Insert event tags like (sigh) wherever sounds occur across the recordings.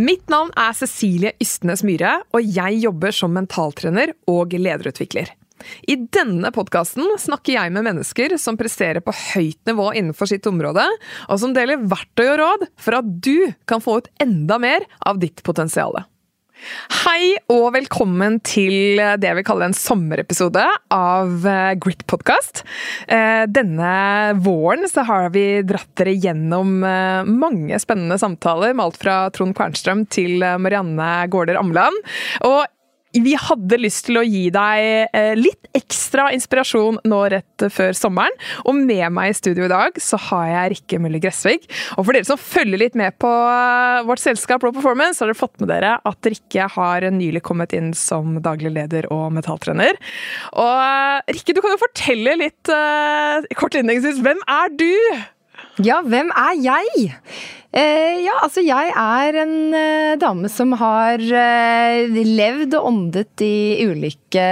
Mitt navn er Cecilie Ystnes Myhre, og jeg jobber som mentaltrener og lederutvikler. I denne podkasten snakker jeg med mennesker som presterer på høyt nivå innenfor sitt område, og som deler verktøy og råd for at du kan få ut enda mer av ditt potensial. Hei og velkommen til det jeg vil kalle en sommerepisode av eh, Grit Podcast. Eh, denne våren så har vi dratt dere gjennom eh, mange spennende samtaler med alt fra Trond Kvernstrøm til Marianne Gaarder Amland. Og vi hadde lyst til å gi deg eh, litt ekstra inspirasjon nå rett før sommeren. Og med meg i studio i dag så har jeg Rikke Møller Gressvig. Og for dere som følger litt med på eh, vårt selskap Raw Performance, har dere fått med dere at Rikke har nylig kommet inn som daglig leder og metalltrener. Og eh, Rikke, du kan jo fortelle litt kort innledningsvis. Hvem er du? Ja, hvem er jeg? Eh, ja, altså jeg er en eh, dame som har eh, levd og åndet i ulike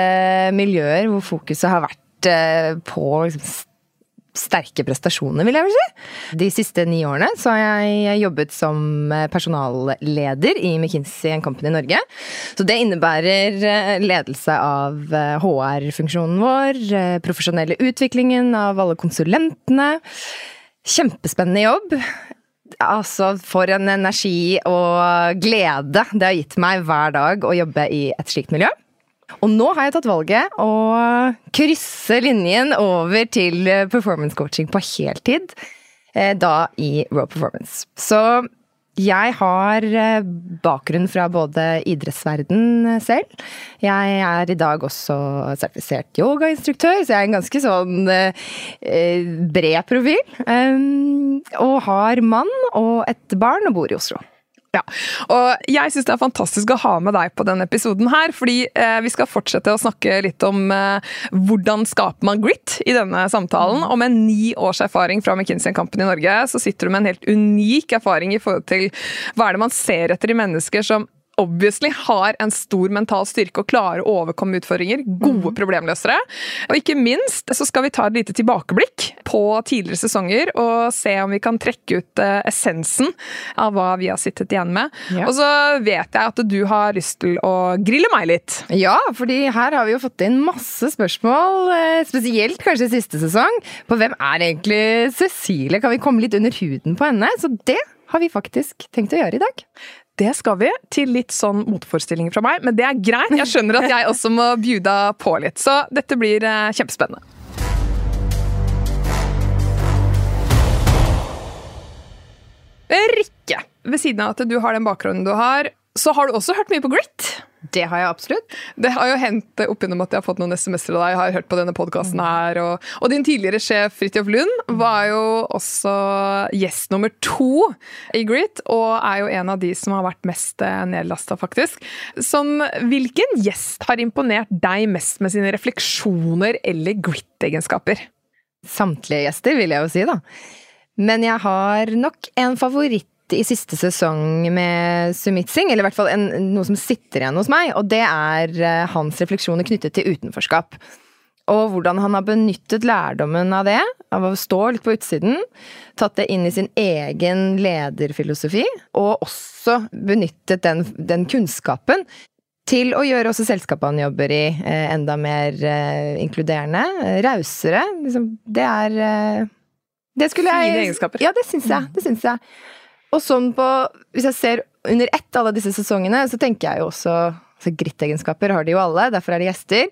miljøer hvor fokuset har vært eh, på liksom, sterke prestasjoner, vil jeg vel si. De siste ni årene så har jeg jobbet som eh, personalleder i McKinsey Company Norge. Så det innebærer eh, ledelse av HR-funksjonen vår, profesjonelle utviklingen av alle konsulentene. Kjempespennende jobb. Altså, for en energi og glede det har gitt meg hver dag å jobbe i et slikt miljø. Og nå har jeg tatt valget å krysse linjen over til performance coaching på heltid. Eh, da i Raw Performance. Så jeg har eh, bakgrunn fra både idrettsverden selv. Jeg er i dag også sertifisert yogainstruktør, så jeg er en ganske sånn eh, bred profil. Um, og har mann og et barn og bor i Oslo. Ja, og jeg syns det er fantastisk å ha med deg på denne episoden her, fordi eh, vi skal fortsette å snakke litt om eh, hvordan skaper man grit i denne samtalen. Og med ni års erfaring fra McKinsey Company i Norge, så sitter du med en helt unik erfaring i forhold til hva er det man ser etter i mennesker som obviously har en stor mental styrke og klarer å overkomme utfordringer. Gode mhm. problemløsere. Og ikke minst så skal vi ta et lite tilbakeblikk på tidligere sesonger og se om vi kan trekke ut eh, essensen av hva vi har sittet igjen med. Ja. Og så vet jeg at du har lyst til å grille meg litt. Ja, fordi her har vi jo fått inn masse spørsmål, eh, spesielt kanskje siste sesong, på hvem er egentlig Cecilie? Kan vi komme litt under huden på henne? Så det har vi faktisk tenkt å gjøre i dag. Det skal vi, til litt sånn motforestillinger fra meg, men det er greit. Jeg skjønner at jeg også må bjuda på litt, så dette blir eh, kjempespennende. Rikke, ved siden av at du har den bakgrunnen du har, så har du også hørt mye på Grit? Det har jeg absolutt. Det har jo hendt opp gjennom at jeg har fått noen SMS-er av deg. Jeg har hørt på denne podkasten her. Og, og, din tidligere sjef Fridtjof Lund var jo også gjest nummer to i Grit, og er jo en av de som har vært mest eh, nedlasta, faktisk. Som, hvilken gjest har imponert deg mest med sine refleksjoner eller Grit-egenskaper? Samtlige gjester, vil jeg jo si, da. Men jeg har nok en favoritt i siste sesong med Sumitsing, eller i hvert fall en, noe som sitter igjen hos meg, og det er eh, hans refleksjoner knyttet til utenforskap. Og hvordan han har benyttet lærdommen av det, av å stå litt på utsiden, tatt det inn i sin egen lederfilosofi, og også benyttet den, den kunnskapen til å gjøre også selskapet han jobber i, eh, enda mer eh, inkluderende, rausere. Liksom, det er det skulle jeg Fine egenskaper. Ja, det syns jeg. Det syns jeg. Og sånn på Hvis jeg ser under ett alle disse sesongene, så tenker jeg jo også altså Grittegenskaper har de jo alle, derfor er de gjester.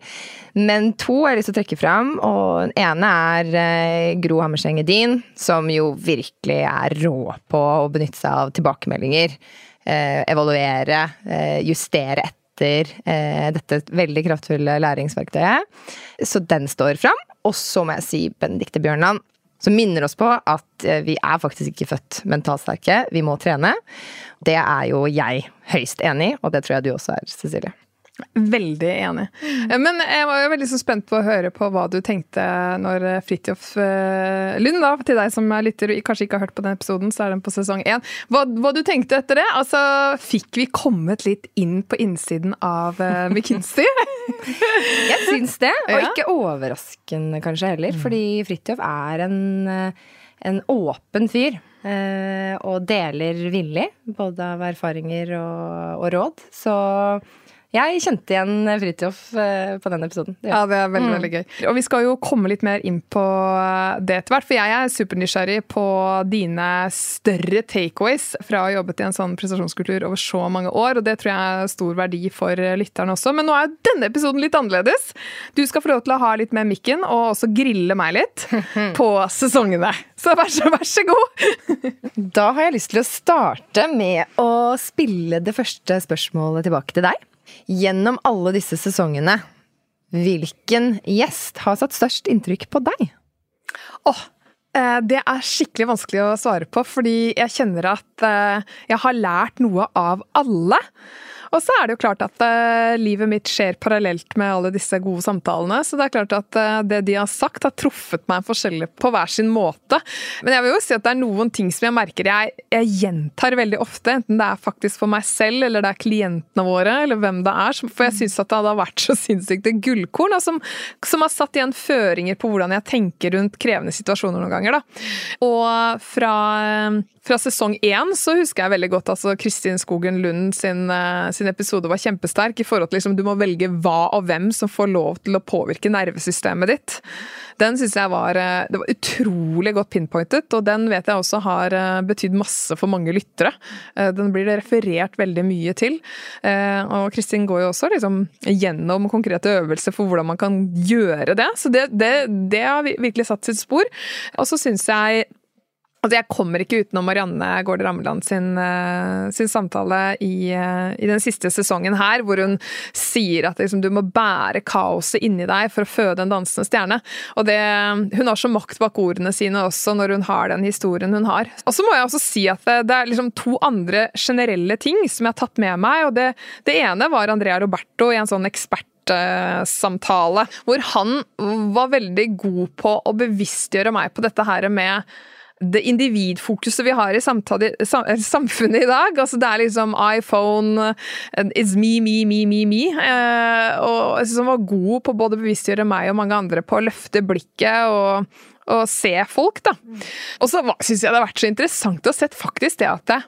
Men to har jeg lyst til å trekke fram, og den ene er eh, Gro Hammerseng Edin, som jo virkelig er rå på å benytte seg av tilbakemeldinger. Eh, evaluere, eh, justere etter dette veldig kraftfulle læringsverktøyet. Så den står fram. Og så må jeg si Benedicte Bjørnland som minner oss på at eh, vi er faktisk ikke født mentalt sterke, vi må trene. Det er jo jeg høyst enig i, og det tror jeg du også er, Cecilie. Veldig enig. Eh, Men jeg var jo veldig så spent på å høre på hva du tenkte når eh, Fridtjof eh, Lund, da, til deg som lytter og kanskje ikke har hørt på den episoden, så er den på sesong én. Hva, hva du tenkte etter det? Altså, fikk vi kommet litt inn på innsiden av uh, (laughs) McKinsey? Jeg syns det, og ikke overraskende kanskje heller, fordi Fridtjof er en, eh, en åpen fyr. eh, Og deler villig, både av erfaringer og, og råd. Så jeg kjente igjen Fridtjof eh, på den episoden. Det. Ja, det er veldig, veldig gøy. Og vi skal jo komme litt mer inn på det etter hvert, for jeg er supernysgjerrig på dine større takeaways fra å ha jobbet i en sånn prestasjonskultur over så mange år, og det tror jeg er stor verdi for lytterne også. Men nå er jo denne episoden litt annerledes. Du skal få lov til å ha litt med mikken, og også grille meg litt (laughs) på sesongene. Så vær så, vær så god! Da har jeg lyst til å starte med å spille det første spørsmålet tilbake til deg. Gjennom alle disse sesongene, hvilken gjest har satt størst inntrykk på deg? Åh, eh, det er skikkelig vanskelig å svare på, fordi jeg kjenner at eh, jeg har lært noe av alle. Og så er det jo klart at eh, livet mitt skjer parallelt med alle disse gode samtalene, så det er klart at eh, det de har sagt har truffet meg forskjellig på hver sin måte. Men jeg vil jo si at det er noen ting som jeg merker jeg, jeg gjentar veldig ofte, enten det er faktisk for meg selv, eller det er klientene våre, eller hvem det er, for jeg syns at det hadde vært så (laughs) sinnssykt gullkorn, som, som har satt igjen føringer på hvordan jeg tenker rundt krevende situasjoner noen ganger. Da. Og fra, fra sesong én så husker jeg veldig godt altså Kristin Skogen Lund sin, eh, sin episode var kjempesterk i forhold til liksom, du må velge hva og hvem som får lov til å påvirke nervesystemet ditt. Den syns jeg var, eh, det var utrolig godt pinpointet, og den vet jeg også har eh, betydd masse for mange lyttere. Eh, Den blir det referert veldig mye til. Og Kristin går jo også liksom gjennom konkrete øvelser for hvordan man kan gjøre det. Så det, det, det har virkelig satt sitt spor. Og så syns jeg Altså jeg kommer ikke utenom Marianne Gaarde Rammeland sin, eh, sin samtale i, eh, i den siste sesongen her, hvor hun sier at liksom, du må bære kaoset inni deg for å føde en dansende stjerne. Og det, hun har så makt bak ordene sine også når hun har den historien hun har. Og så må jeg også si at det, det er liksom to andre generelle ting som jeg har tatt med meg. og Det, det ene var Andrea Roberto i en sånn ekspert samtale, hvor han var veldig god på å bevisstgjøre meg på dette her med det individfokuset vi har i samtale, sam, samfunnet i dag. Altså det er liksom iPhone, it's me, me, me, me, me. Eh, og han var god på både å bevisstgjøre meg og mange andre på å løfte blikket og, og se folk, da. Og så syns jeg det har vært så interessant å sett faktisk det at det,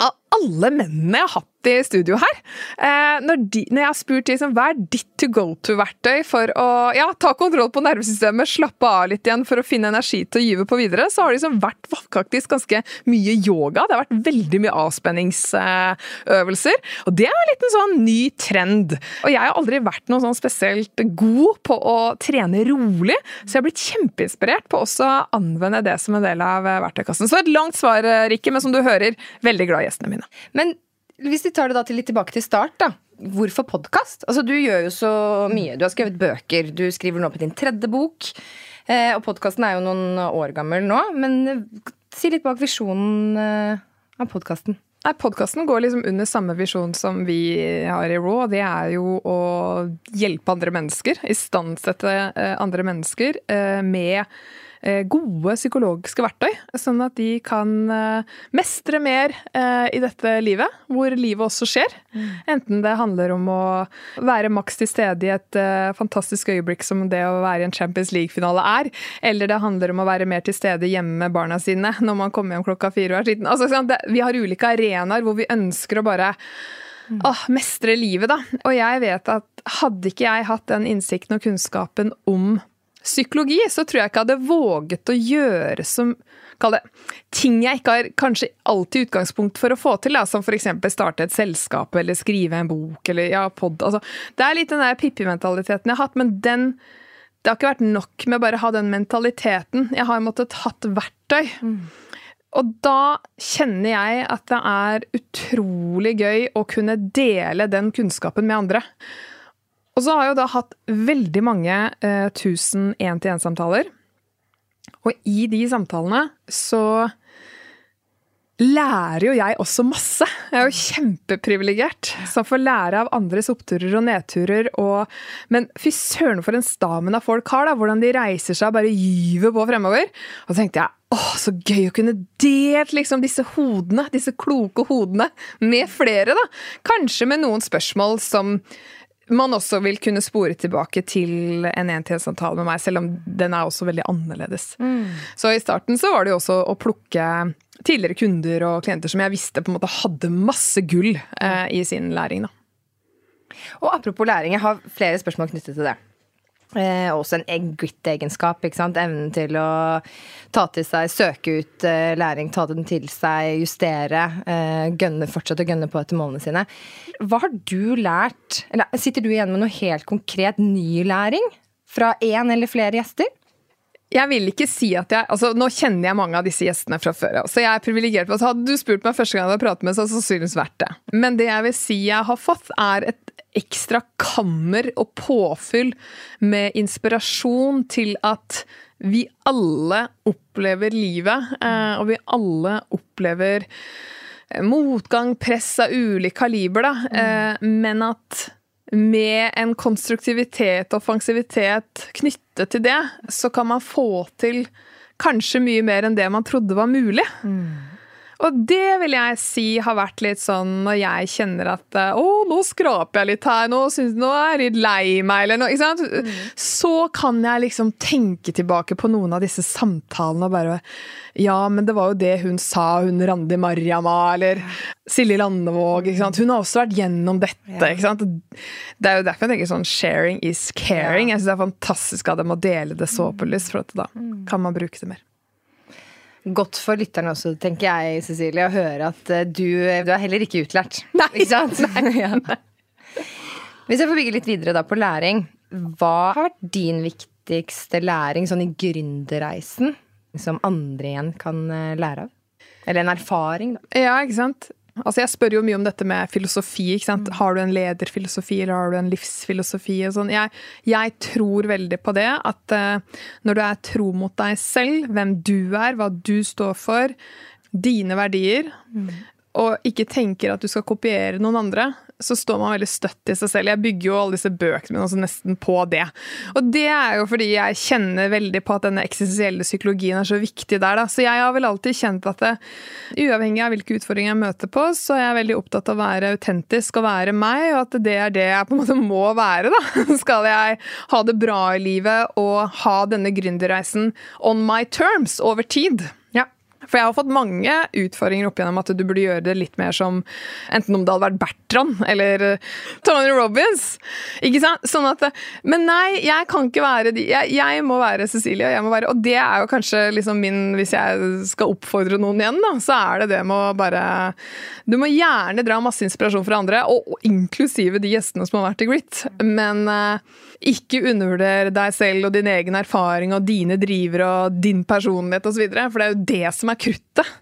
av alle mennene jeg har hatt i studio her, eh, når, de, når jeg har spurt de hva er ditt to go to-verktøy for å ja, ta kontroll på nervesystemet, slappe av litt igjen for å finne energi til å gyve på videre, så har det liksom vært faktisk ganske mye yoga. Det har vært veldig mye avspenningsøvelser. Og det er litt en sånn ny trend. Og jeg har aldri vært noe sånn spesielt god på å trene rolig, så jeg har blitt kjempeinspirert på også å anvende det som en del av verktøykassen. Så et langt svar, Rikke, men som du hører, veldig glad i gjestene mine. Men hvis vi tar det da til litt tilbake til start, da. Hvorfor podkast? Altså, du gjør jo så mye. Du har skrevet bøker, du skriver nå på din tredje bok. Eh, og podkasten er jo noen år gammel nå. Men eh, si litt bak visjonen eh, av podkasten. Nei, Podkasten går liksom under samme visjon som vi har i Raw. Det er jo å hjelpe andre mennesker, istandsette eh, andre mennesker eh, med gode psykologiske verktøy, sånn at de kan eh, mestre mer eh, i dette livet, hvor livet også skjer. Enten det handler om å være maks til stede i et eh, fantastisk øyeblikk som det å være i en Champions League-finale er, eller det handler om å være mer til stede hjemme med barna sine når man kommer hjem klokka fire og er sliten. Altså, sånn, vi har ulike arenaer hvor vi ønsker å bare Åh, mestre livet, da. Og jeg vet at hadde ikke jeg hatt den innsikten og kunnskapen om psykologi, så tror jeg ikke jeg hadde våget å gjøre som Kall det ting jeg ikke har kanskje alltid utgangspunkt for å få til, da, som f.eks. starte et selskap eller skrive en bok eller ja, pod. Altså, det er litt den der Pippi-mentaliteten jeg har hatt, men den det har ikke vært nok med bare å ha den mentaliteten. Jeg har måttet hatt verktøy. Og da kjenner jeg at det er utrolig gøy å kunne dele den kunnskapen med andre. Og så har jeg jo da hatt veldig mange eh, tusen én-til-én-samtaler. Og i de samtalene så lærer jo jeg også masse. Jeg er jo kjempeprivilegert som får lære av andres oppturer og nedturer. Og, men fy søren for en stamina folk har, da, hvordan de reiser seg og bare gyver på fremover. Og så tenkte jeg åh, så gøy å kunne delt liksom disse hodene, disse kloke hodene, med flere, da. Kanskje med noen spørsmål som man også vil kunne spore tilbake til en en-til-en-samtale med meg, selv om den er også veldig annerledes. Mm. Så i starten så var det jo også å plukke tidligere kunder og klienter som jeg visste på en måte hadde masse gull eh, i sin læring. Da. Og apropos læring, jeg har flere spørsmål knyttet til det. Eh, også en grit-egenskap. Evnen til å ta til seg, søke ut eh, læring, ta den til seg, justere. Eh, gønne, fortsette å gønne på etter målene sine. Hva har du lært, eller sitter du igjen med noe helt konkret ny læring fra én eller flere gjester? Jeg vil ikke si at jeg altså Nå kjenner jeg mange av disse gjestene fra før så jeg er privilegert. Hadde du spurt meg første gang jeg hadde pratet med, så hadde det sannsynligvis vært det. Men det jeg vil si jeg har fått, er et ekstra kammer og påfyll med inspirasjon til at vi alle opplever livet, eh, og vi alle opplever eh, motgang, press av ulik kaliber, da. Mm. Men at med en konstruktivitet og offensivitet knyttet til det, så kan man få til kanskje mye mer enn det man trodde var mulig. Mm. Og det vil jeg si har vært litt sånn når jeg kjenner at å, nå skraper jeg litt her, nå, synes, nå er jeg litt lei meg, eller noe. Ikke sant? Mm. Så kan jeg liksom tenke tilbake på noen av disse samtalene og bare Ja, men det var jo det hun sa, hun Randi Marjama, eller Silje Landevåg. Ikke sant? Hun har også vært gjennom dette. Ikke sant? Det er jo derfor jeg tenker sånn sharing is caring. Jeg syns det er fantastisk av dem å dele det så på lyst, for da mm. kan man bruke det mer godt for lytterne også, tenker jeg, Cecilie, å høre at eh, du, du er heller ikke utlært. (laughs) Nei. Ikke sant? (laughs) Nei. (laughs) ja. Hvis jeg får bygge litt videre da på læring, hva har vært din viktigste læring sånn i gründerreisen som andre igjen kan eh, lære av? Eller en erfaring, da. Ja, ikke sant. Altså jeg spør jo mye om dette med filosofi. ikke sant? Mm. Har du en lederfilosofi, eller har du en livsfilosofi? og sånn. Jeg, jeg tror veldig på det. At uh, når du er tro mot deg selv, hvem du er, hva du står for, dine verdier, mm. Og ikke tenker at du skal kopiere noen andre, så står man veldig støtt i seg selv. Jeg bygger jo alle disse bøkene mine også nesten på det. Og det er jo fordi jeg kjenner veldig på at denne eksistensielle psykologien er så viktig der. Da. Så jeg har vel alltid kjent at det, uavhengig av hvilke utfordringer jeg møter på, så er jeg veldig opptatt av å være autentisk og være meg, og at det er det jeg på en måte må være, da. (laughs) Skal jeg ha det bra i livet og ha denne gründerreisen on my terms over tid. For jeg har fått mange utfordringer opp igjennom at du burde gjøre det litt mer som enten om det hadde vært Bertrand eller eh, Tony Robins. Ikke sant? Sånn at Men nei, jeg kan ikke være de. Jeg, jeg må være Cecilie, og jeg må være Og det er jo kanskje liksom min Hvis jeg skal oppfordre noen igjen, da, så er det det med å bare Du må gjerne dra masse inspirasjon fra andre, og, og inklusive de gjestene som har vært i Grit, men uh, ikke undervurder deg selv og din egen erfaring og dine drivere og din personlighet osv., for det er jo det som er kruttet.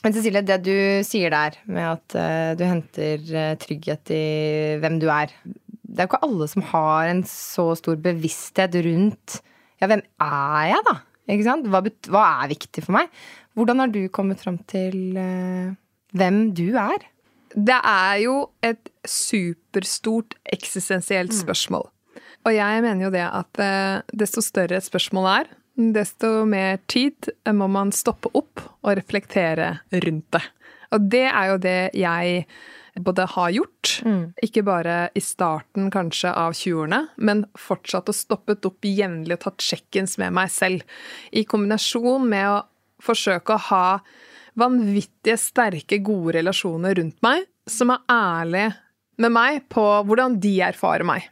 Men Cecilie, det du sier der med at uh, du henter uh, trygghet i hvem du er Det er jo ikke alle som har en så stor bevissthet rundt Ja, hvem er jeg, da? Ikke sant? Hva, hva er viktig for meg? Hvordan har du kommet fram til uh, hvem du er? Det er jo et superstort eksistensielt mm. spørsmål. Mm. Og jeg mener jo det at eh, desto større et spørsmål er, desto mer tid må man stoppe opp og reflektere rundt det. Og det er jo det jeg både har gjort, mm. ikke bare i starten kanskje av 20-årene, men fortsatt og stoppet opp jevnlig og tatt sjekkens med meg selv. I kombinasjon med å forsøke å ha vanvittige, sterke, gode relasjoner rundt meg, som er ærlige med meg på hvordan de erfarer meg.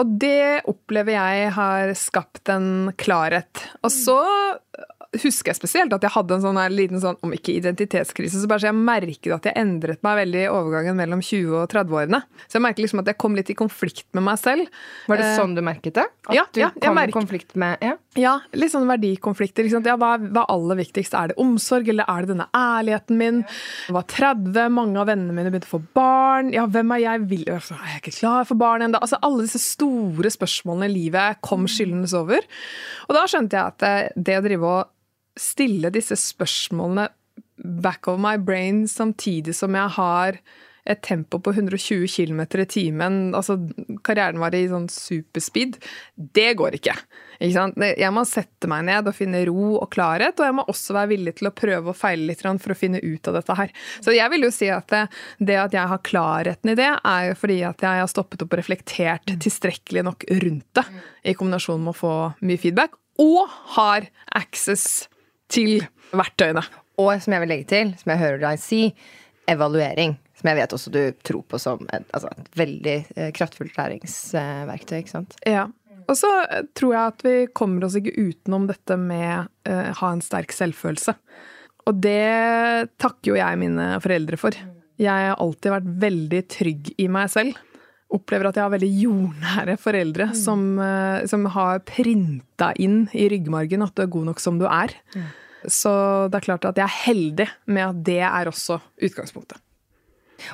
Og det opplever jeg har skapt en klarhet. Og så husker jeg spesielt at jeg hadde en sånn liten sånn, om ikke identitetskrise, så bare så jeg merket at jeg endret meg veldig i overgangen mellom 20- og 30-årene. Så jeg merket liksom at jeg kom litt i konflikt med meg selv. Var det eh, sånn du merket det? At ja, du ja, kom i konflikt med ja? Ja, litt sånn verdikonflikter. Ja, hva, er aller viktigst? Er det omsorg, eller er det denne ærligheten min? Jeg var 30, mange av vennene mine begynte å få barn. Ja, hvem er jeg? Vil, er jeg ikke klar for barn ennå? Altså, alle disse store spørsmålene i livet kom skyldende over. Og da skjønte jeg at det å drive og stille disse spørsmålene back of my brain samtidig som jeg har et tempo på 120 km i timen, altså karrieren var i sånn superspeed, det går ikke. Jeg må sette meg ned og finne ro og klarhet, og jeg må også være villig til å prøve og feile litt for å finne ut av dette her. Så jeg vil jo si at det, det at jeg har klarheten i det, er jo fordi at jeg har stoppet opp og reflektert tilstrekkelig nok rundt det, i kombinasjon med å få mye feedback, og har access til verktøyene. Og som jeg vil legge til, som jeg hører deg si, evaluering. Som jeg vet også du tror på som et, altså et veldig eh, kraftfullt læringsverktøy. ikke sant? Ja. Og så eh, tror jeg at vi kommer oss ikke utenom dette med uh, ha en sterk selvfølelse. Og det takker jo jeg mine foreldre for. Jeg har alltid vært veldig trygg i meg selv. Opplever at jeg har veldig jordnære foreldre mm. som, uh, som, har printa inn i ryggmargen at du er god nok som du er. Mm. Så det er klart at jeg er heldig med at det er også utgangspunktet.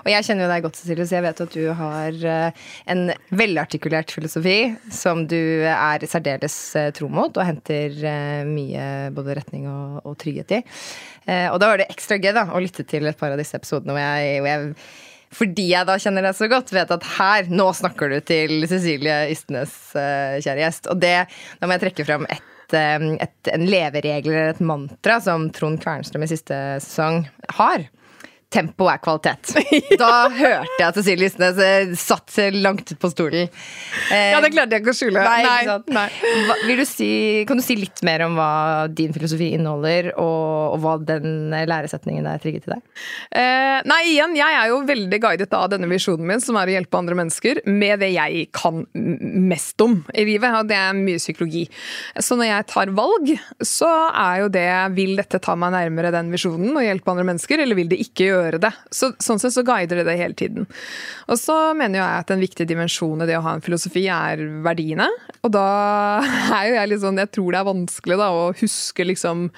Og jeg kjenner jo deg godt, Cecilie, så jeg vet at du har eh, en velartikulert filosofi som du er særdeles eh, tro mot, og henter eh, mye både retning og, og trygghet i. Og da var det ekstra gøy da, å lytte til et par av disse episodene hvor jeg, hvor jeg fordi jeg da kjenner deg så godt, vet at her, nå snakker du til Cecilie Ystnes, kjære gjest. Og det, da må jeg trekke fram et, et, en leveregel eller et mantra som Trond Kvernstrøm i siste sesong har tempo er kvalitet. (laughs) Da hørte jeg at Cecilie Lysnes eh, satt langt ut på stolen. ja, det klarte jeg ikke å skjule. Nei, nei. Hva, du si, kan du si litt mer om hva din filosofi inneholder, og, og hva den læresetningen er trigget til deg? Eh, nei, igjen, jeg er jo veldig guidet av denne visjonen min, som er å hjelpe andre mennesker med det jeg kan mest om i livet, og det er mye psykologi. Så når jeg tar valg, så er jo det Vil dette ta meg nærmere den visjonen og hjelpe andre mennesker, eller vil det ikke gjøre gjøre det. Så, sånn sett så guider det det hele tiden. Og så mener jeg at en viktig dimensjon i det å ha en filosofi er verdiene. Og da (laughs) er jo jeg litt sånn Jeg tror det er vanskelig da å huske liksom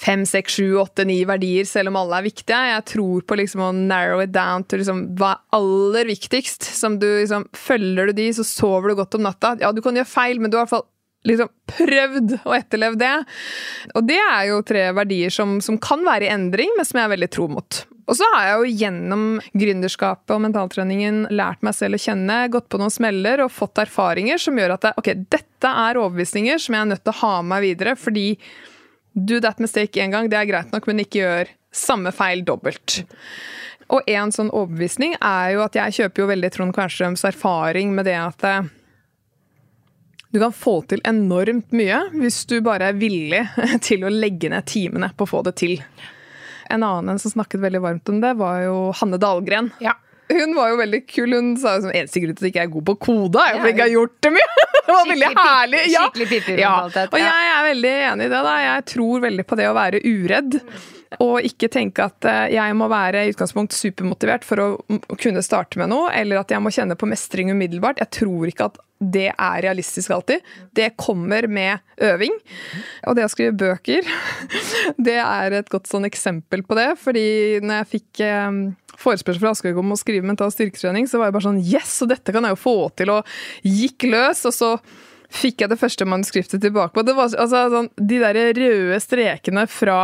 fem, seks, sju, åtte, ni verdier, selv om alle er viktige. Jeg tror på liksom å narrow it down til liksom hva er aller viktigst. Som du liksom Følger du de, så sover du godt om natta. Ja, du kan gjøre feil, men du har i hvert fall liksom prøvd å etterleve det. Og det er jo tre verdier som, som, kan være i endring, men som jeg er veldig tro mot. Og så har jeg jo gjennom gründerskapet og mentaltreningen lært meg selv å kjenne, gått på noen smeller og fått erfaringer som gjør at det, ok, dette er overbevisninger som jeg er nødt til å ha med meg videre, fordi do that mistake én gang, det er greit nok, men ikke gjør samme feil dobbelt. Og en sånn overbevisning er jo at jeg kjøper jo veldig Trond Kvernstrøms erfaring med det at eh, du kan få til enormt mye hvis du bare er villig (laughs) til å legge ned timene på å få det til. En annen som snakket veldig varmt om det, var jo Hanne Dahlgren. Ja. Hun var jo veldig kul. Hun sa jo som eneste grunn til at jeg ikke er god på kode, er jo fordi jeg ikke har gjort det mye. (laughs) Det var veldig herlig. Ja. ja. Og jeg er veldig enig i det. da. Jeg tror veldig på det å være uredd. Og ikke tenke at eh, jeg må være i utgangspunkt supermotivert for å kunne starte med noe, eller at jeg må kjenne på mestring umiddelbart. Jeg tror ikke at det er realistisk alltid. Det kommer med øving. Og det å skrive bøker, (laughs) det er et godt sånn eksempel på det. Fordi når jeg fikk eh, forespørsel fra Aschehoug om å skrive mental styrketrening, så var jeg bare sånn Yes, og dette kan jeg jo få til! Og gikk løs. Og så fikk jeg det første manuskriptet tilbake på. Det var, altså, sånn, de der røde strekene fra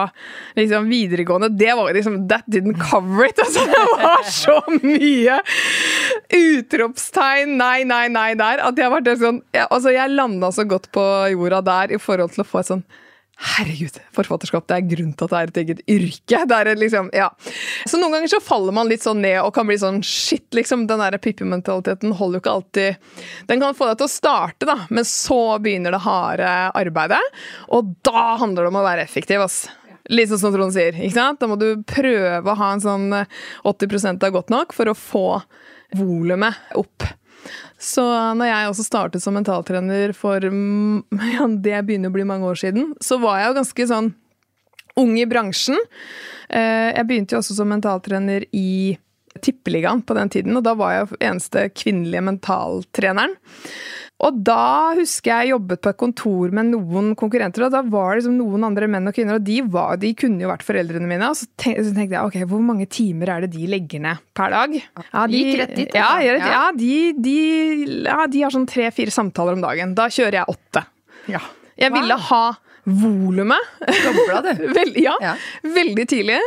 liksom, videregående, det var liksom That didn't cover it! Altså, det var så mye utropstegn nei, nei, nei der at jeg sånn jeg, altså, jeg landa så godt på jorda der i forhold til å få et sånn Herregud, forfatterskap det er grunn til at det er et eget yrke. Det er liksom, ja. Så noen ganger så faller man litt sånn ned og kan bli sånn shit, liksom. Den der Pippi-mentaliteten holder jo ikke alltid Den kan få deg til å starte, da, men så begynner det harde arbeidet. Og da handler det om å være effektiv, ass. Litt sånn som Trond sier. ikke sant? Da må du prøve å ha en sånn 80% av godt nok for å få volumet opp. Så når jeg også startet som mentaltrener for (laughs) ja, det begynner å bli mange år siden, så var jeg jo ganske sånn ung i bransjen. Eh, jeg begynte jo også som mentaltrener i Tippeligaen på den tiden, og da var jeg eneste kvinnelige mentaltreneren. Og da husker jeg jobbet på et kontor med noen konkurrenter, og da var det liksom noen andre menn og kvinner, og de, var, de kunne jo vært foreldrene mine. Og så tenkte, jeg ok, hvor mange timer er det de legger ned per dag? Ja, de, Gikk rett dit. Ja, ja. ja de, de, ja, de, har sånn tre-fire samtaler om dagen. Da kjører jeg åtte. Ja. Jeg ville ha volumet. Dobla, du. (laughs) Vel, ja, Ja. veldig tidlig.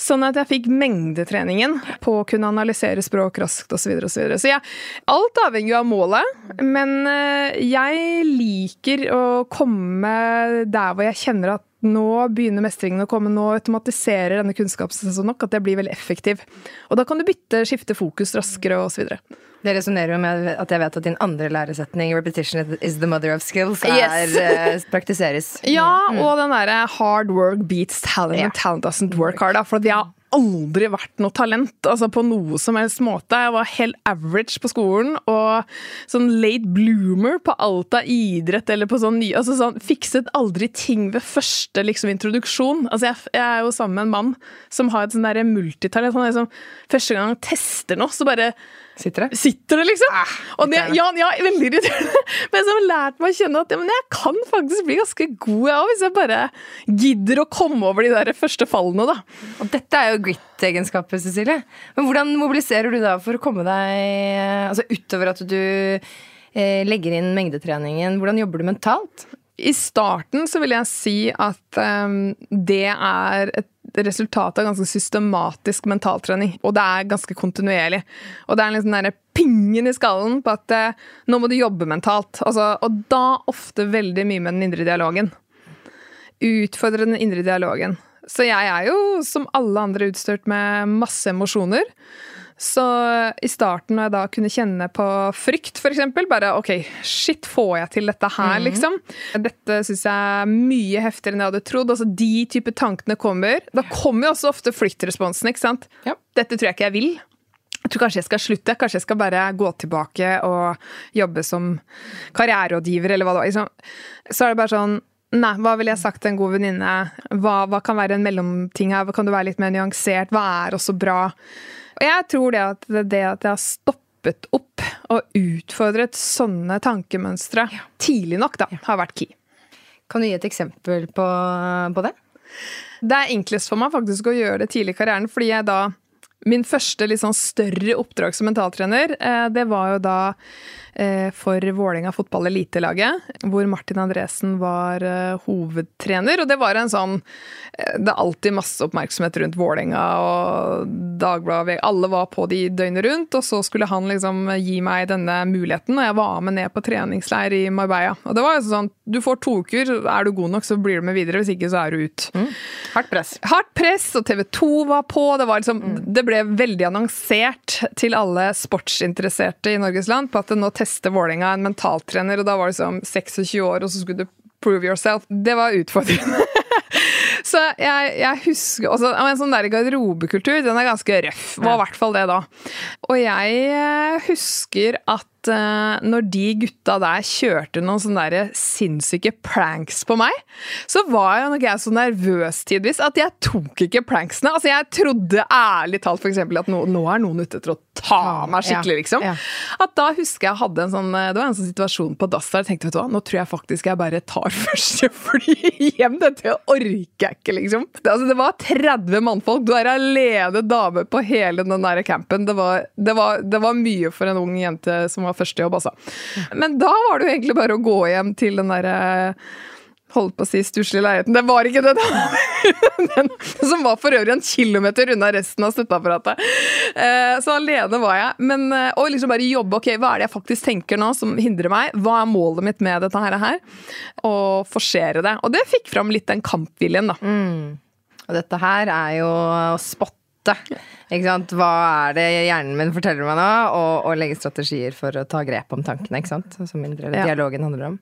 Sånn at jeg fikk mengdetreningen på å kunne analysere språk raskt osv. Så, videre, og så, videre. så jeg, alt avhenger jo av målet, men eh, jeg liker å komme der hvor jeg kjenner at nå begynner mestringen å komme, nå automatiserer denne kunnskapsprosessen nok at jeg blir veldig effektiv. Og da kan du bytte, skifte fokus raskere osv. Det resonnerer jo med at jeg vet at din andre læresetning, 'repetition is the mother of skills', er, eh, praktiseres. (laughs) Ja, og den derre hard work beats talent, yeah. talent doesn't work hard. Da, for jeg har aldri vært noe talent altså på noe som helst måte. Jeg var helt average på skolen og sånn late bloomer på alt av idrett eller på sånn ny altså sånn, Fikset aldri ting ved første liksom, introduksjon. Altså jeg, jeg er jo sammen med en mann som har et sånn derre multitalent. Han er liksom, første gang han tester noe, så bare Sitter det? sitter det, liksom. og det, ja, ja, veldig irriterende. (laughs) Men som har lært meg å kjenne at ja, men jeg kan faktisk bli ganske god, jeg òg, hvis jeg bare gidder å komme over de der første fallene, da. Og dette er jo grit-egenskaper, Cecilie. Men hvordan mobiliserer du da for å komme deg Altså utover at du eh, legger inn mengdetreningen, hvordan jobber du mentalt? I starten så vil jeg si at um, det er et resultat av ganske systematisk mentaltrening. Og det er ganske kontinuerlig. Og det er liksom den der pingen i skallen på at eh, nå må du jobbe mentalt. Altså, og da ofte veldig mye med den indre dialogen. Utfordre den indre dialogen. Så jeg er jo som alle andre utstyrt med masse emosjoner. Så i starten, når jeg da kunne kjenne på frykt, f.eks. Bare OK, shit, får jeg til dette her, liksom? Dette syns jeg er mye heftigere enn jeg hadde trodd. Altså, De type tankene kommer. Da kommer jo også ofte flyktresponsen, ikke sant? Ja. Dette tror jeg ikke jeg vil. Jeg tror kanskje jeg skal slutte. Kanskje jeg skal bare gå tilbake og jobbe som karriererådgiver, eller hva det var. Liksom. Så er det bare sånn Nei, hva ville jeg sagt til en god venninne? Hva, hva kan være en mellomting her? Kan du være litt mer nyansert? Hva er også bra? Og jeg tror det at det, det at jeg har stoppet opp og utfordret sånne tankemønstre tidlig nok, da, har vært key. Kan du gi et eksempel på, på det? Det er enklest for meg faktisk å gjøre det tidlig i karrieren, fordi jeg da Min første litt sånn større oppdrag som mentaltrener, eh, det var jo da eh, for Vålerenga fotball elitelaget, hvor Martin Andresen var eh, hovedtrener. Og det var en sånn Det er alltid masse oppmerksomhet rundt Vålerenga og Dagbladet. Alle var på de døgnet rundt, og så skulle han liksom gi meg denne muligheten. Og jeg var med ned på treningsleir i Marbella. Og det var jo sånn Du får to uker, er du god nok, så blir du med videre. Hvis ikke, så er du ut. Hardt press. Hardt press, og TV 2 var på. Det, var liksom, det ble veldig annonsert til alle sportsinteresserte i Norges land på at nå tester Vålerenga en mentaltrener, og da var det liksom 26 år, og så skulle du prove yourself. Det var utfordrende. (laughs) Så jeg, jeg husker også, En sånn der garderobekultur den er ganske røff. Var i hvert fall det da. Og jeg eh, husker at eh, når de gutta der kjørte noen sånne der sinnssyke pranks på meg, så var jeg nok jeg så nervøs tidvis at jeg tok ikke pranksene. Altså Jeg trodde ærlig talt eksempel, at nå, nå er noen ute etter å ta meg skikkelig, Ja, liksom. ja. At da husker jeg hadde en sånn Det var en sånn situasjon på dass der jeg tenkte vet du hva, nå tror jeg faktisk jeg bare tar (laughs) første fly hjem. Dette orker jeg ikke, liksom. Det, altså, det var 30 mannfolk. Du er alene dame på hele den der campen. Det var, det, var, det var mye for en ung jente som var førstejobb, altså. Men da var det jo egentlig bare å gå hjem til den derre Holdt på å si stusslig leiligheten. Det var ikke det, da! (laughs) Den, som var for øvrig en kilometer unna resten av støtteapparatet. Eh, så alene var jeg. Men, eh, og liksom bare jobbe. Ok, hva er det jeg faktisk tenker nå som hindrer meg? Hva er målet mitt med dette her? Og forsere det. Og det fikk fram litt den kampviljen, da. Og dette her er jo å spotte. Ikke sant? Hva er det hjernen min forteller meg nå? Og, og legge strategier for å ta grep om tankene, ikke sant? som mindre Ja. dialogen handler om.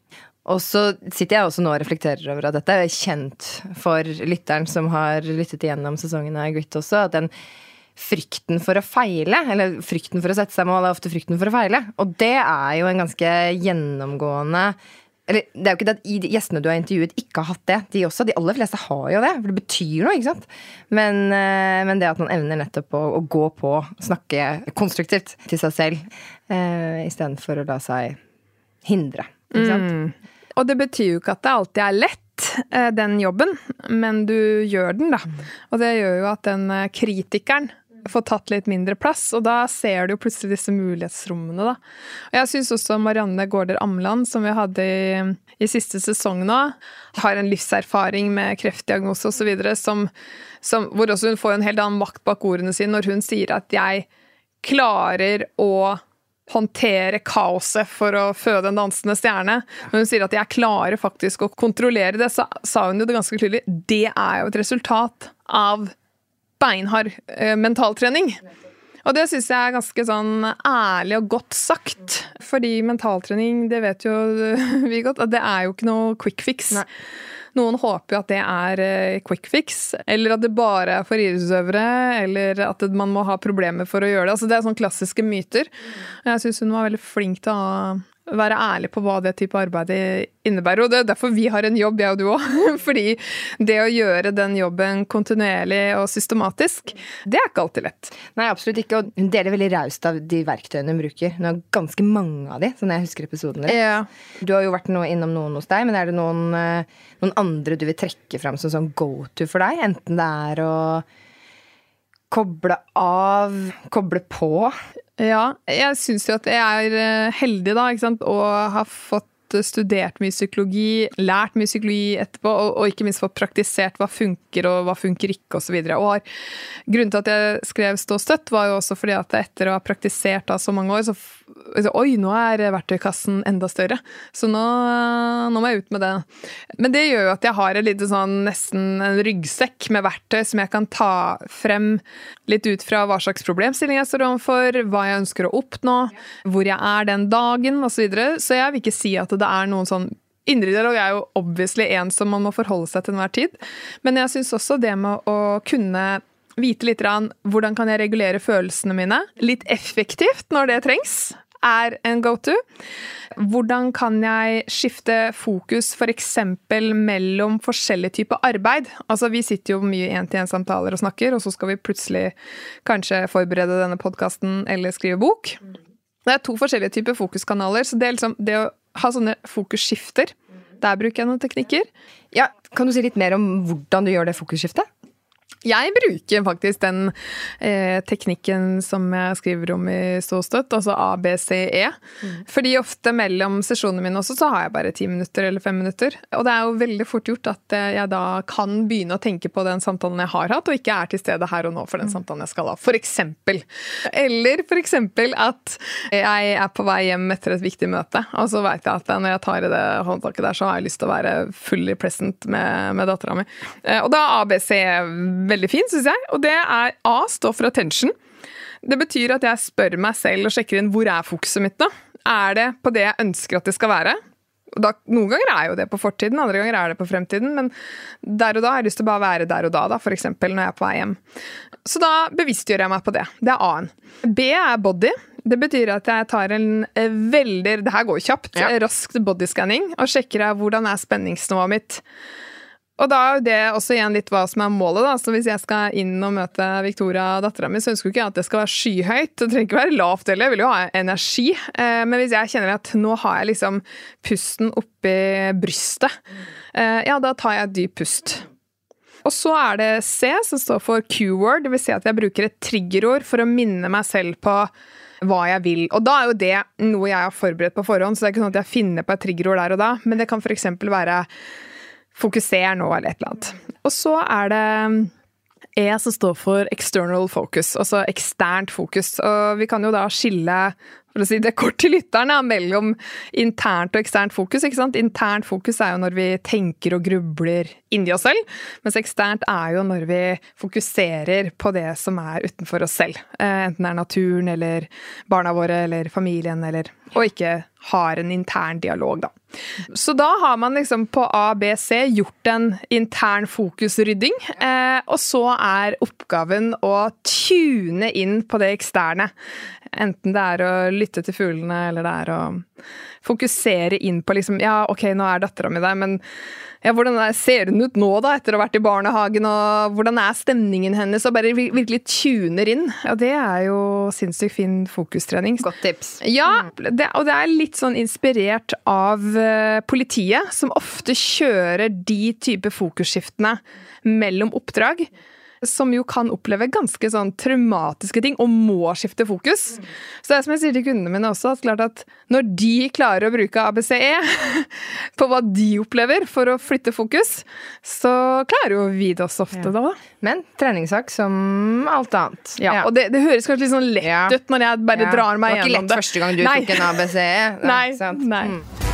Og så sitter jeg også nå og reflekterer over at dette er kjent for lytteren som har lyttet igjennom sesongen av Grit også, at den frykten for å feile, eller frykten for å sette seg mål, er ofte frykten for å feile. Og det er jo en ganske gjennomgående eller det er jo ikke det at gjestene du har intervjuet, ikke har hatt det. De også, de aller fleste har jo det, for det betyr noe. ikke sant? Men, eh, men det at man evner nettopp å, å gå på, snakke konstruktivt til seg selv, eh, istedenfor å la seg hindre. Ikke sant? Og det betyr jo ikke at det alltid er lett, eh, den jobben, men du gjør den, da. Og det gjør jo at den eh, kritikeren får tatt litt mindre plass, og da ser du jo plutselig disse mulighetsrommene, da. Og jeg syns også Marianne Gaarder Amland, som vi hadde i, i siste sesong nå, har en livserfaring med kreftdiagnose osv., som, som, hvor også hun får en helt annen makt bak ordene sine når hun sier at jeg klarer å håndtere kaoset for å føde en dansende stjerne. Når hun sier at 'jeg klarer faktisk å kontrollere det', så sa hun jo det ganske tydelig. Det er jo et resultat av beinhard eh, mentaltrening. Og det syns jeg er ganske sånn ærlig og godt sagt. Fordi mentaltrening, det vet jo (laughs) vi godt, det er jo ikke noe quick fix. Nei. Noen håper jo at det er eh, quick fix, eller at det bare er for idrettsutøvere, eller at man må ha problemer for å gjøre det. Altså, det er sånne klassiske myter. Jeg syns hun var veldig flink til å være ærlig på hva det type arbeid innebærer. Og det er derfor vi har en jobb, jeg og du òg. (laughs) Fordi det å gjøre den jobben kontinuerlig og systematisk, det er ikke alltid lett. Nei, absolutt ikke. Og hun deler veldig raust av de verktøyene hun bruker. Hun har ganske mange av de, sånn jeg husker episoden rett. Ja. Du har jo vært innom noen hos deg, men er det noen, eh, noen andre du vil trekke fram som sånn go to for deg? Enten det er å koble av, koble på. Ja, jeg syns jo at jeg er eh, heldig, da, ikke sant, og har fått studert mye psykologi, lært mye psykologi etterpå, og, og ikke minst fått praktisert hva funker og hva funker ikke, osv. Grunnen til at jeg skrev Stå støtt, var jo også fordi at etter å ha praktisert da så mange år, så Oi, nå er verktøykassen enda større. Så nå, nå, må jeg ut med det. Men det gjør jo at jeg har en lite sånn nesten en ryggsekk med verktøy som jeg kan ta frem litt ut fra hva slags problemstilling jeg står overfor, hva jeg ønsker å oppnå, hvor jeg er den dagen osv. Så, videre. så jeg vil ikke si at det er noen sånn Indre dialog er jo obviously en som man må forholde seg til enhver tid. Men jeg syns også det med å kunne vite litt hvordan kan jeg regulere følelsene mine litt effektivt når det trengs er en go-to. Hvordan kan jeg skifte fokus f.eks. mellom forskjellige typer arbeid? Altså, Vi sitter jo mye én-til-én-samtaler og snakker, og så skal vi plutselig kanskje forberede denne podkasten eller skrive bok. Det er to forskjellige typer fokuskanaler, så det, liksom, det å ha sånne fokusskifter Der bruker jeg noen teknikker. Ja, Kan du si litt mer om hvordan du gjør det fokusskiftet? Jeg bruker faktisk den eh, teknikken som jeg skriver om i Ståstøtt, altså ABCE. Mm. Fordi ofte mellom sesjonene mine også, så har jeg bare ti minutter eller fem minutter. Og det er jo veldig fort gjort at eh, jeg da kan begynne å tenke på den samtalen jeg har hatt, og ikke er til stede her og nå for den mm. samtalen jeg skal ha. For eksempel. Eller for eksempel at jeg er på vei hjem etter et viktig møte, og så veit jeg at når jeg tar i det håndtaket der, så har jeg lyst til å være fully present med, med dattera mi. Eh, og da ABC veldig fin, syns jeg. Og det er A står for attention. Det betyr at jeg spør meg selv og sjekker inn hvor er fokuset mitt nå. Er det på det jeg ønsker at det skal være? Da, noen ganger er jo det på fortiden, andre ganger er det på fremtiden. Men der og da har jeg lyst til å bare være der og da, da f.eks. når jeg er på vei hjem. Så da bevisstgjør jeg meg på det. Det er A-en. B er body. Det betyr at jeg tar en veldig Det her går kjapt. Ja. Raskt bodyscanning og sjekker av hvordan er spenningsnivået mitt. Og da er jo det også igjen litt hva som er målet. da, så Hvis jeg skal inn og møte Victoria, dattera mi, så ønsker ikke jeg at det skal være skyhøyt. Det trenger ikke være lavt heller, jeg vil jo ha energi. Eh, men hvis jeg kjenner at nå har jeg liksom pusten oppi brystet, eh, ja, da tar jeg et dyp pust. Og så er det C, som står for Q-word, dvs. Si at jeg bruker et triggerord for å minne meg selv på hva jeg vil. Og da er jo det noe jeg har forberedt på forhånd, så det er ikke sånn at jeg finner på et triggerord der og da, men det kan f.eks. være fokuser nå, eller et eller annet. Og så er det E som står for external focus, altså eksternt fokus. Og vi kan jo da skille for å si det kort til lytterne, mellom internt og eksternt fokus. ikke sant? Internt fokus er jo når vi tenker og grubler inni oss selv, mens eksternt er jo når vi fokuserer på det som er utenfor oss selv. Eh, enten det er naturen eller barna våre eller familien eller Og ikke har en intern dialog, da. Så da har man liksom på ABC gjort en intern fokusrydding, eh, og så er oppgaven å tune inn på det eksterne. Enten det er å lytte til fuglene, eller det er å fokusere inn på liksom Ja, ok, nå er dattera mi der, men ja, hvordan er, ser hun ut nå, da, etter å ha vært i barnehagen, og hvordan er stemningen hennes? Og bare virkelig tuner inn. Ja, det er jo sinnssykt fin fokustrening. Godt tips. Ja, det, og det er litt sånn inspirert av uh, politiet, som ofte kjører de type fokusskiftene mellom oppdrag. Som jo kan oppleve ganske sånn traumatiske ting og må skifte fokus. Så det er som jeg sier til kundene mine også, at klart at når de klarer å bruke ABCE (laughs) på hva de opplever for å flytte fokus, så klarer jo vi det også ofte, Ja. da. Men treningssak som alt annet. Ja, Og det, det høres kanskje litt sånn lett Ja. ut når jeg bare Ja. drar meg gjennom Det Det var ikke lett første gang du Nei. tok en ABC. (laughs) Nei, sant? nei. Mm.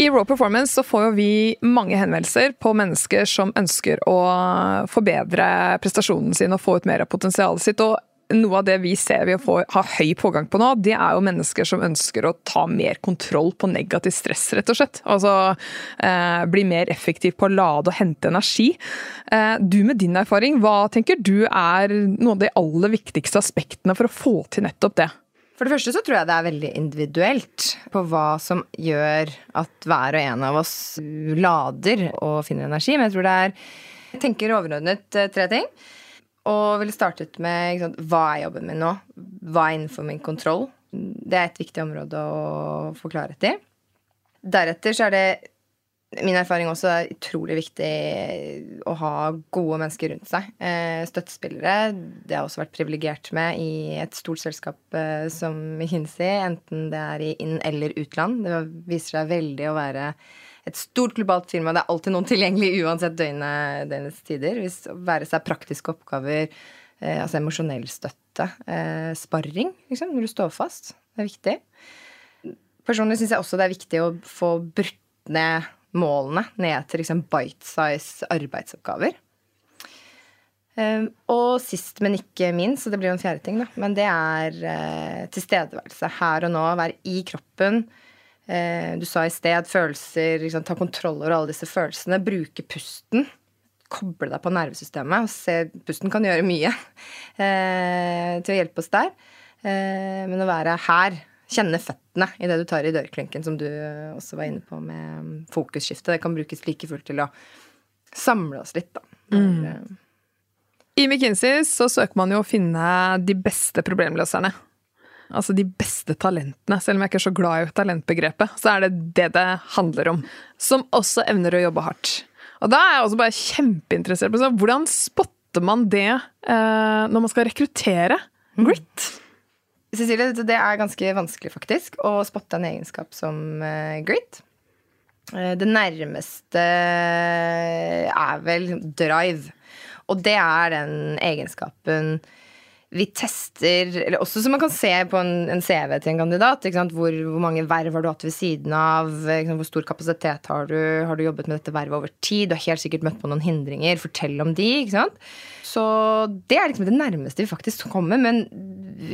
I Raw Performance så får jo vi mange henvendelser på mennesker som ønsker å forbedre prestasjonen sin og få ut mer av potensialet sitt. og noe av det vi ser vi har høy pågang på nå, det er jo mennesker som ønsker å ta mer kontroll på negativ stress, rett og slett. Altså eh, bli mer effektiv på å lade og hente energi. Eh, du med din erfaring, hva tenker du er noen av de aller viktigste aspektene for å få til nettopp det? For det første så tror jeg det er veldig individuelt på hva som gjør at hver og en av oss lader og finner energi. Men jeg tror det er Jeg tenker overordnet eh, tre ting. Og ville startet med sant, hva er jobben min nå? Hva er innenfor min kontroll? Det er et viktig område å få klarhet i. Deretter så er det min erfaring også er utrolig viktig å ha gode mennesker rundt seg. Eh, støttespillere. Det har jeg også vært privilegert med i et stort selskap eh, som McKinsey, enten det er i inn- eller utland. Det viser seg veldig å være et stort globalt firma. Det er alltid noen tilgjengelig uansett døgnet, døgnets tider. Hvis å være seg praktiske oppgaver, eh, altså emosjonell støtte, sparring, liksom, når du står fast. Det er viktig. Personlig syns jeg også det er viktig å få brutt ned målene ned til liksom bite-size arbeidsoppgaver. Um, og sist, men ikke minst, og det blir jo en fjerde ting, da, men det er uh, tilstedeværelse. Her og nå, være i kroppen. Uh, du sa i sted følelser, liksom, ta kontroll over alle disse følelsene. Bruke pusten. Koble deg på nervesystemet. og se, Pusten kan gjøre mye uh, (laughs) til å hjelpe oss der. men å være her, kjenne føttene det du tar i dørklinken, som du også var inne på med fokusskiftet. Det kan brukes like fullt til å samle oss litt, da. Mm. I McKinsey så søker man jo å finne de beste problemløserne. Altså de beste talentene. Selv om jeg ikke er så glad i talentbegrepet, så er det det det handler om. Som også evner å jobbe hardt. Og da er jeg også bare kjempeinteressert på hvordan spotter man det eh, når man skal rekruttere grit? Cecilie, det er ganske vanskelig faktisk å spotte en egenskap som uh, grit. Eh, det nærmeste er vel drive. Og det er den egenskapen vi tester eller Også som man kan se på en, en CV til en kandidat. Hvor, hvor, mange verv har du hatt ved siden av? Hvor stor kapasitet har du? Har du jobbet med dette vervet over tid? Du har helt sikkert møtt på noen hindringer. Fortell om de. ikke sant? Så det er liksom det nærmeste vi faktisk kommer. Men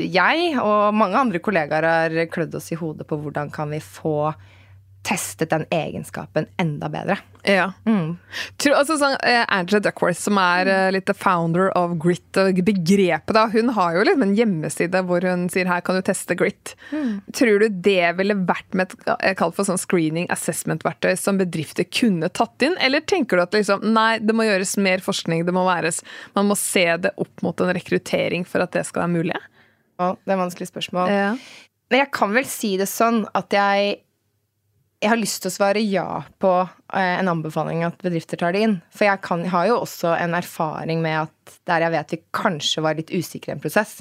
jeg og mange andre kollegaer har klødd oss i hodet på hvordan kan vi få testet den egenskapen enda bedre. Ja. Mm. Tror, altså, sånn, eh, Angela Duckworth, som er eh, litt the founder of grit, begrepet da, hun har jo liksom en hjemmeside hvor hun sier her kan du teste grit. Tror du det ville vært med et eh, kalt for sånn screening assessment-verktøy som bedrifter kunne tatt inn, eller tenker du at liksom, nei, det må gjøres mer forskning, det må væres, man må se det opp mot en rekruttering for at det skal være mulig? Ja, det er et vanskelig spørsmål. Ja. Men jeg kan vel si det sånn at jeg jeg har lyst til å svare ja på eh, en anbefaling at bedrifter tar det inn. For jeg, kan, har jo også en erfaring med at der jeg vet vi kanskje var litt usikre i en prosess,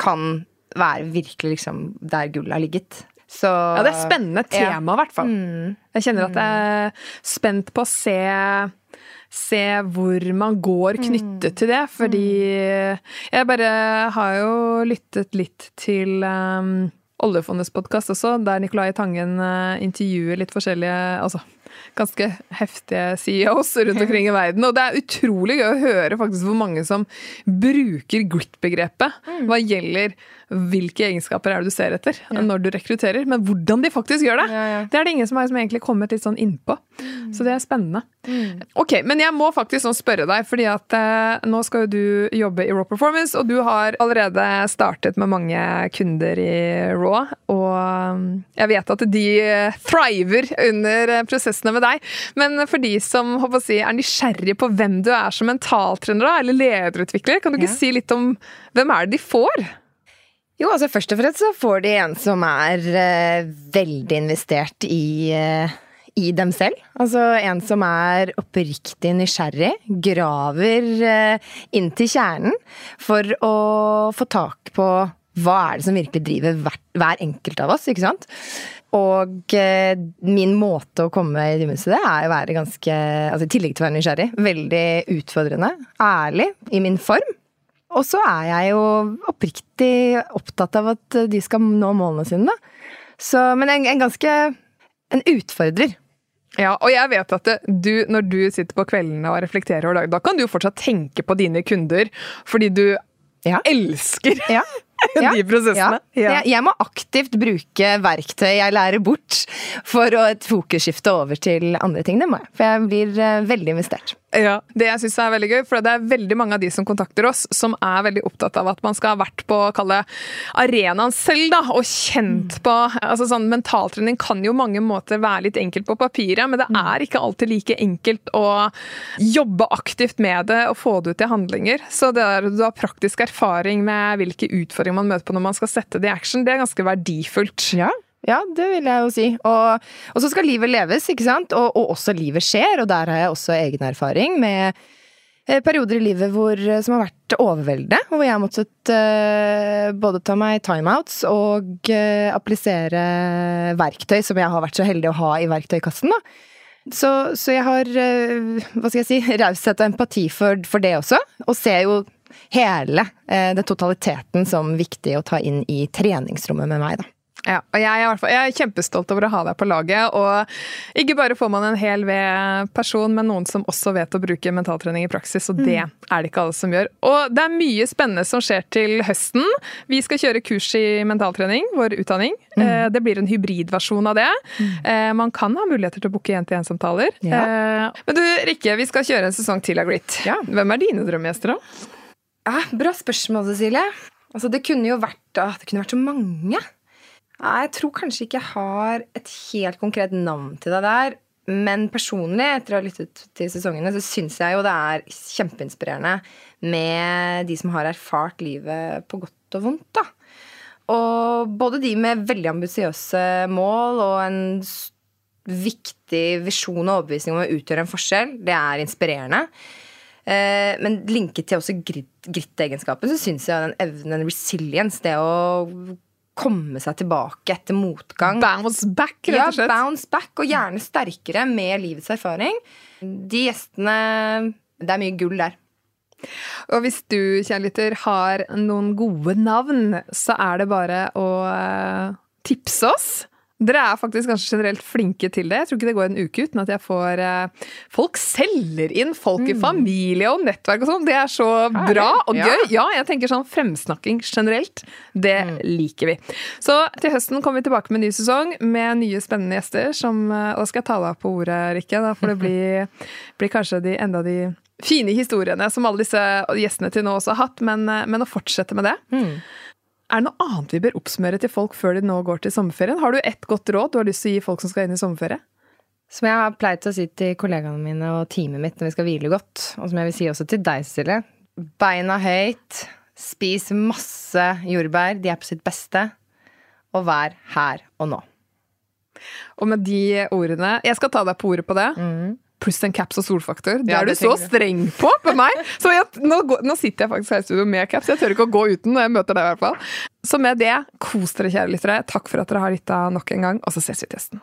kan være virkelig liksom der gullet har ligget. Så Ja, det er spennende tema, i hvert fall. Mm. Jeg kjenner at jeg er spent på å se, se hvor man går knyttet til det. Fordi jeg bare har jo lyttet litt til um, Oljefondets podkast også, der Nicolai Tangen uh, intervjuer litt forskjellige altså ganske heftige CEOs rundt omkring i verden. Og det er utrolig gøy å høre faktisk hvor mange som bruker grit-begrepet hva gjelder hvilke egenskaper er det du ser etter når du rekrutterer, men hvordan de faktisk gjør det. Ja, ja. Det er det ingen som har som egentlig kommet litt sånn innpå. Så det er spennende. Ok, men jeg må faktisk sånn spørre deg, fordi at eh, nå skal jo du jobbe i Raw Performance, og du har allerede startet med mange kunder i Raw. Og um, jeg vet at de eh, thriver under eh, prosessene med deg. Men for de som håper å si, er nysgjerrige på hvem du er som mentaltrener eller lederutvikler, kan du ikke Ja. si litt om hvem er det de får? Jo, altså først og fremst så får de en som er eh, veldig investert i, eh, i dem selv. Altså en som er oppriktig nysgjerrig, graver eh, inn til kjernen for å få tak på hva er det som virkelig driver hver, hver enkelt av oss, ikke sant? Og eh, min måte å komme i til det, er å være ganske Altså i tillegg til å være nysgjerrig, veldig utfordrende. Ærlig i min form. Og så er jeg jo oppriktig opptatt av at de skal nå målene sine. Så, men en, en ganske En utfordrer. Ja, og jeg vet at du, når du sitter på kveldene og reflekterer over dagen, da kan du fortsatt tenke på dine kunder, fordi du Ja. elsker Ja. (laughs) de prosessene. Ja. Jeg, jeg må aktivt bruke verktøy jeg lærer bort, for å et fokusskifte over til andre ting. Det må jeg. For jeg blir eh, veldig investert. Ja, Det jeg syns er veldig gøy, for det er veldig mange av de som kontakter oss, som er veldig opptatt av at man skal ha vært på kalle arenaen selv, da, og kjent på altså sånn Mentaltrening kan jo mange måter være litt enkelt på papiret, men det er ikke alltid like enkelt å jobbe aktivt med det og få det ut i handlinger. Så det der du har praktisk erfaring med hvilke utfordringer man møter på når man skal sette det i action, det er ganske verdifullt. Ja. Ja, det vil jeg jo si. Og, og så skal livet leves, ikke sant? Og, og også livet skjer, og der har jeg også egen erfaring med eh, perioder i livet hvor, som har vært overveldende, hvor jeg har måttet uh, både ta meg timeouts og uh, applisere verktøy som jeg har vært så heldig å ha i verktøykassen, da. Så, så jeg har, eh, hva skal jeg si, (laughs) raushet og empati for, for det også, og ser jo hele eh, den totaliteten som viktig å ta inn i treningsrommet med meg, da. Ja, og jeg er, fall, jeg er kjempestolt over å ha deg på laget. Og ikke bare får man en hel ved-person, men noen som også vet å bruke mentaltrening i praksis. Og det er det ikke alle som gjør. Og det er mye spennende som skjer til høsten. Vi skal kjøre kurs i mentaltrening, vår utdanning. Eh, Det blir en hybridversjon av det. Eh, Man kan ha muligheter til å booke én-til-én-samtaler. Ja. Eh, Men du Rikke, vi skal kjøre en sesong til av Grit. Ja. Hvem er dine drømmegjester, da? Ja, bra spørsmål, Cecilie. Altså, det kunne jo vært, ah, det kunne vært så mange. Jeg tror kanskje ikke jeg har et helt konkret navn til deg der. Men personlig, etter å ha lyttet til sesongene, så syns jeg jo det er kjempeinspirerende med de som har erfart livet på godt og vondt, da. Og både de med veldig ambisiøse mål og en viktig visjon og overbevisning om å utgjøre en forskjell, det er inspirerende. Eh, men linket til også grit- grit-egenskapen, så syns jeg den evnen, resilience, det å komme seg tilbake etter motgang Bounce back, rett og slett. bounce back, og gjerne sterkere med livets erfaring. De gjestene Det er mye gull der. Og hvis du, kjærligheter, har noen gode navn, så er det bare å eh, tipse oss. Dere er faktisk ganske generelt flinke til det. Jeg tror ikke det går en uke uten at jeg får eh, Folk selger inn folk i familie og nettverk og sånn. Det er så bra og Ja. gøy. Ja, jeg tenker sånn fremsnakking generelt. Det liker vi. Så til høsten kommer vi tilbake med en ny sesong med nye spennende gjester. Som, eh, og da skal jeg ta deg på ordet, Rikke. Da får det bli, (laughs) bli kanskje de, enda de fine historiene som alle disse gjestene til nå også har hatt, men, eh, men å fortsette med det. Er det noe annet vi bør oppsummere til folk før de nå går til sommerferien? Har du ett godt råd du har lyst til å gi folk som skal inn i sommerferie? Som jeg har pleid å si til kollegaene mine og teamet mitt når vi skal hvile godt, og som jeg vil si også til deg, Cecilie. Beina høyt, spis masse jordbær, de er på sitt beste, og vær her og nå. Og med de ordene Jeg skal ta deg på ordet på det. Pluss en caps og solfaktor. Det Ja, er du det så streng på på meg! Så jeg, nå, nå sitter jeg faktisk her i studio med caps. Jeg tør ikke å gå uten når jeg møter deg. i hvert fall. Så med det, kos dere, kjære lyttere. Takk for at dere har lytta nok en gang, og så ses vi til høsten.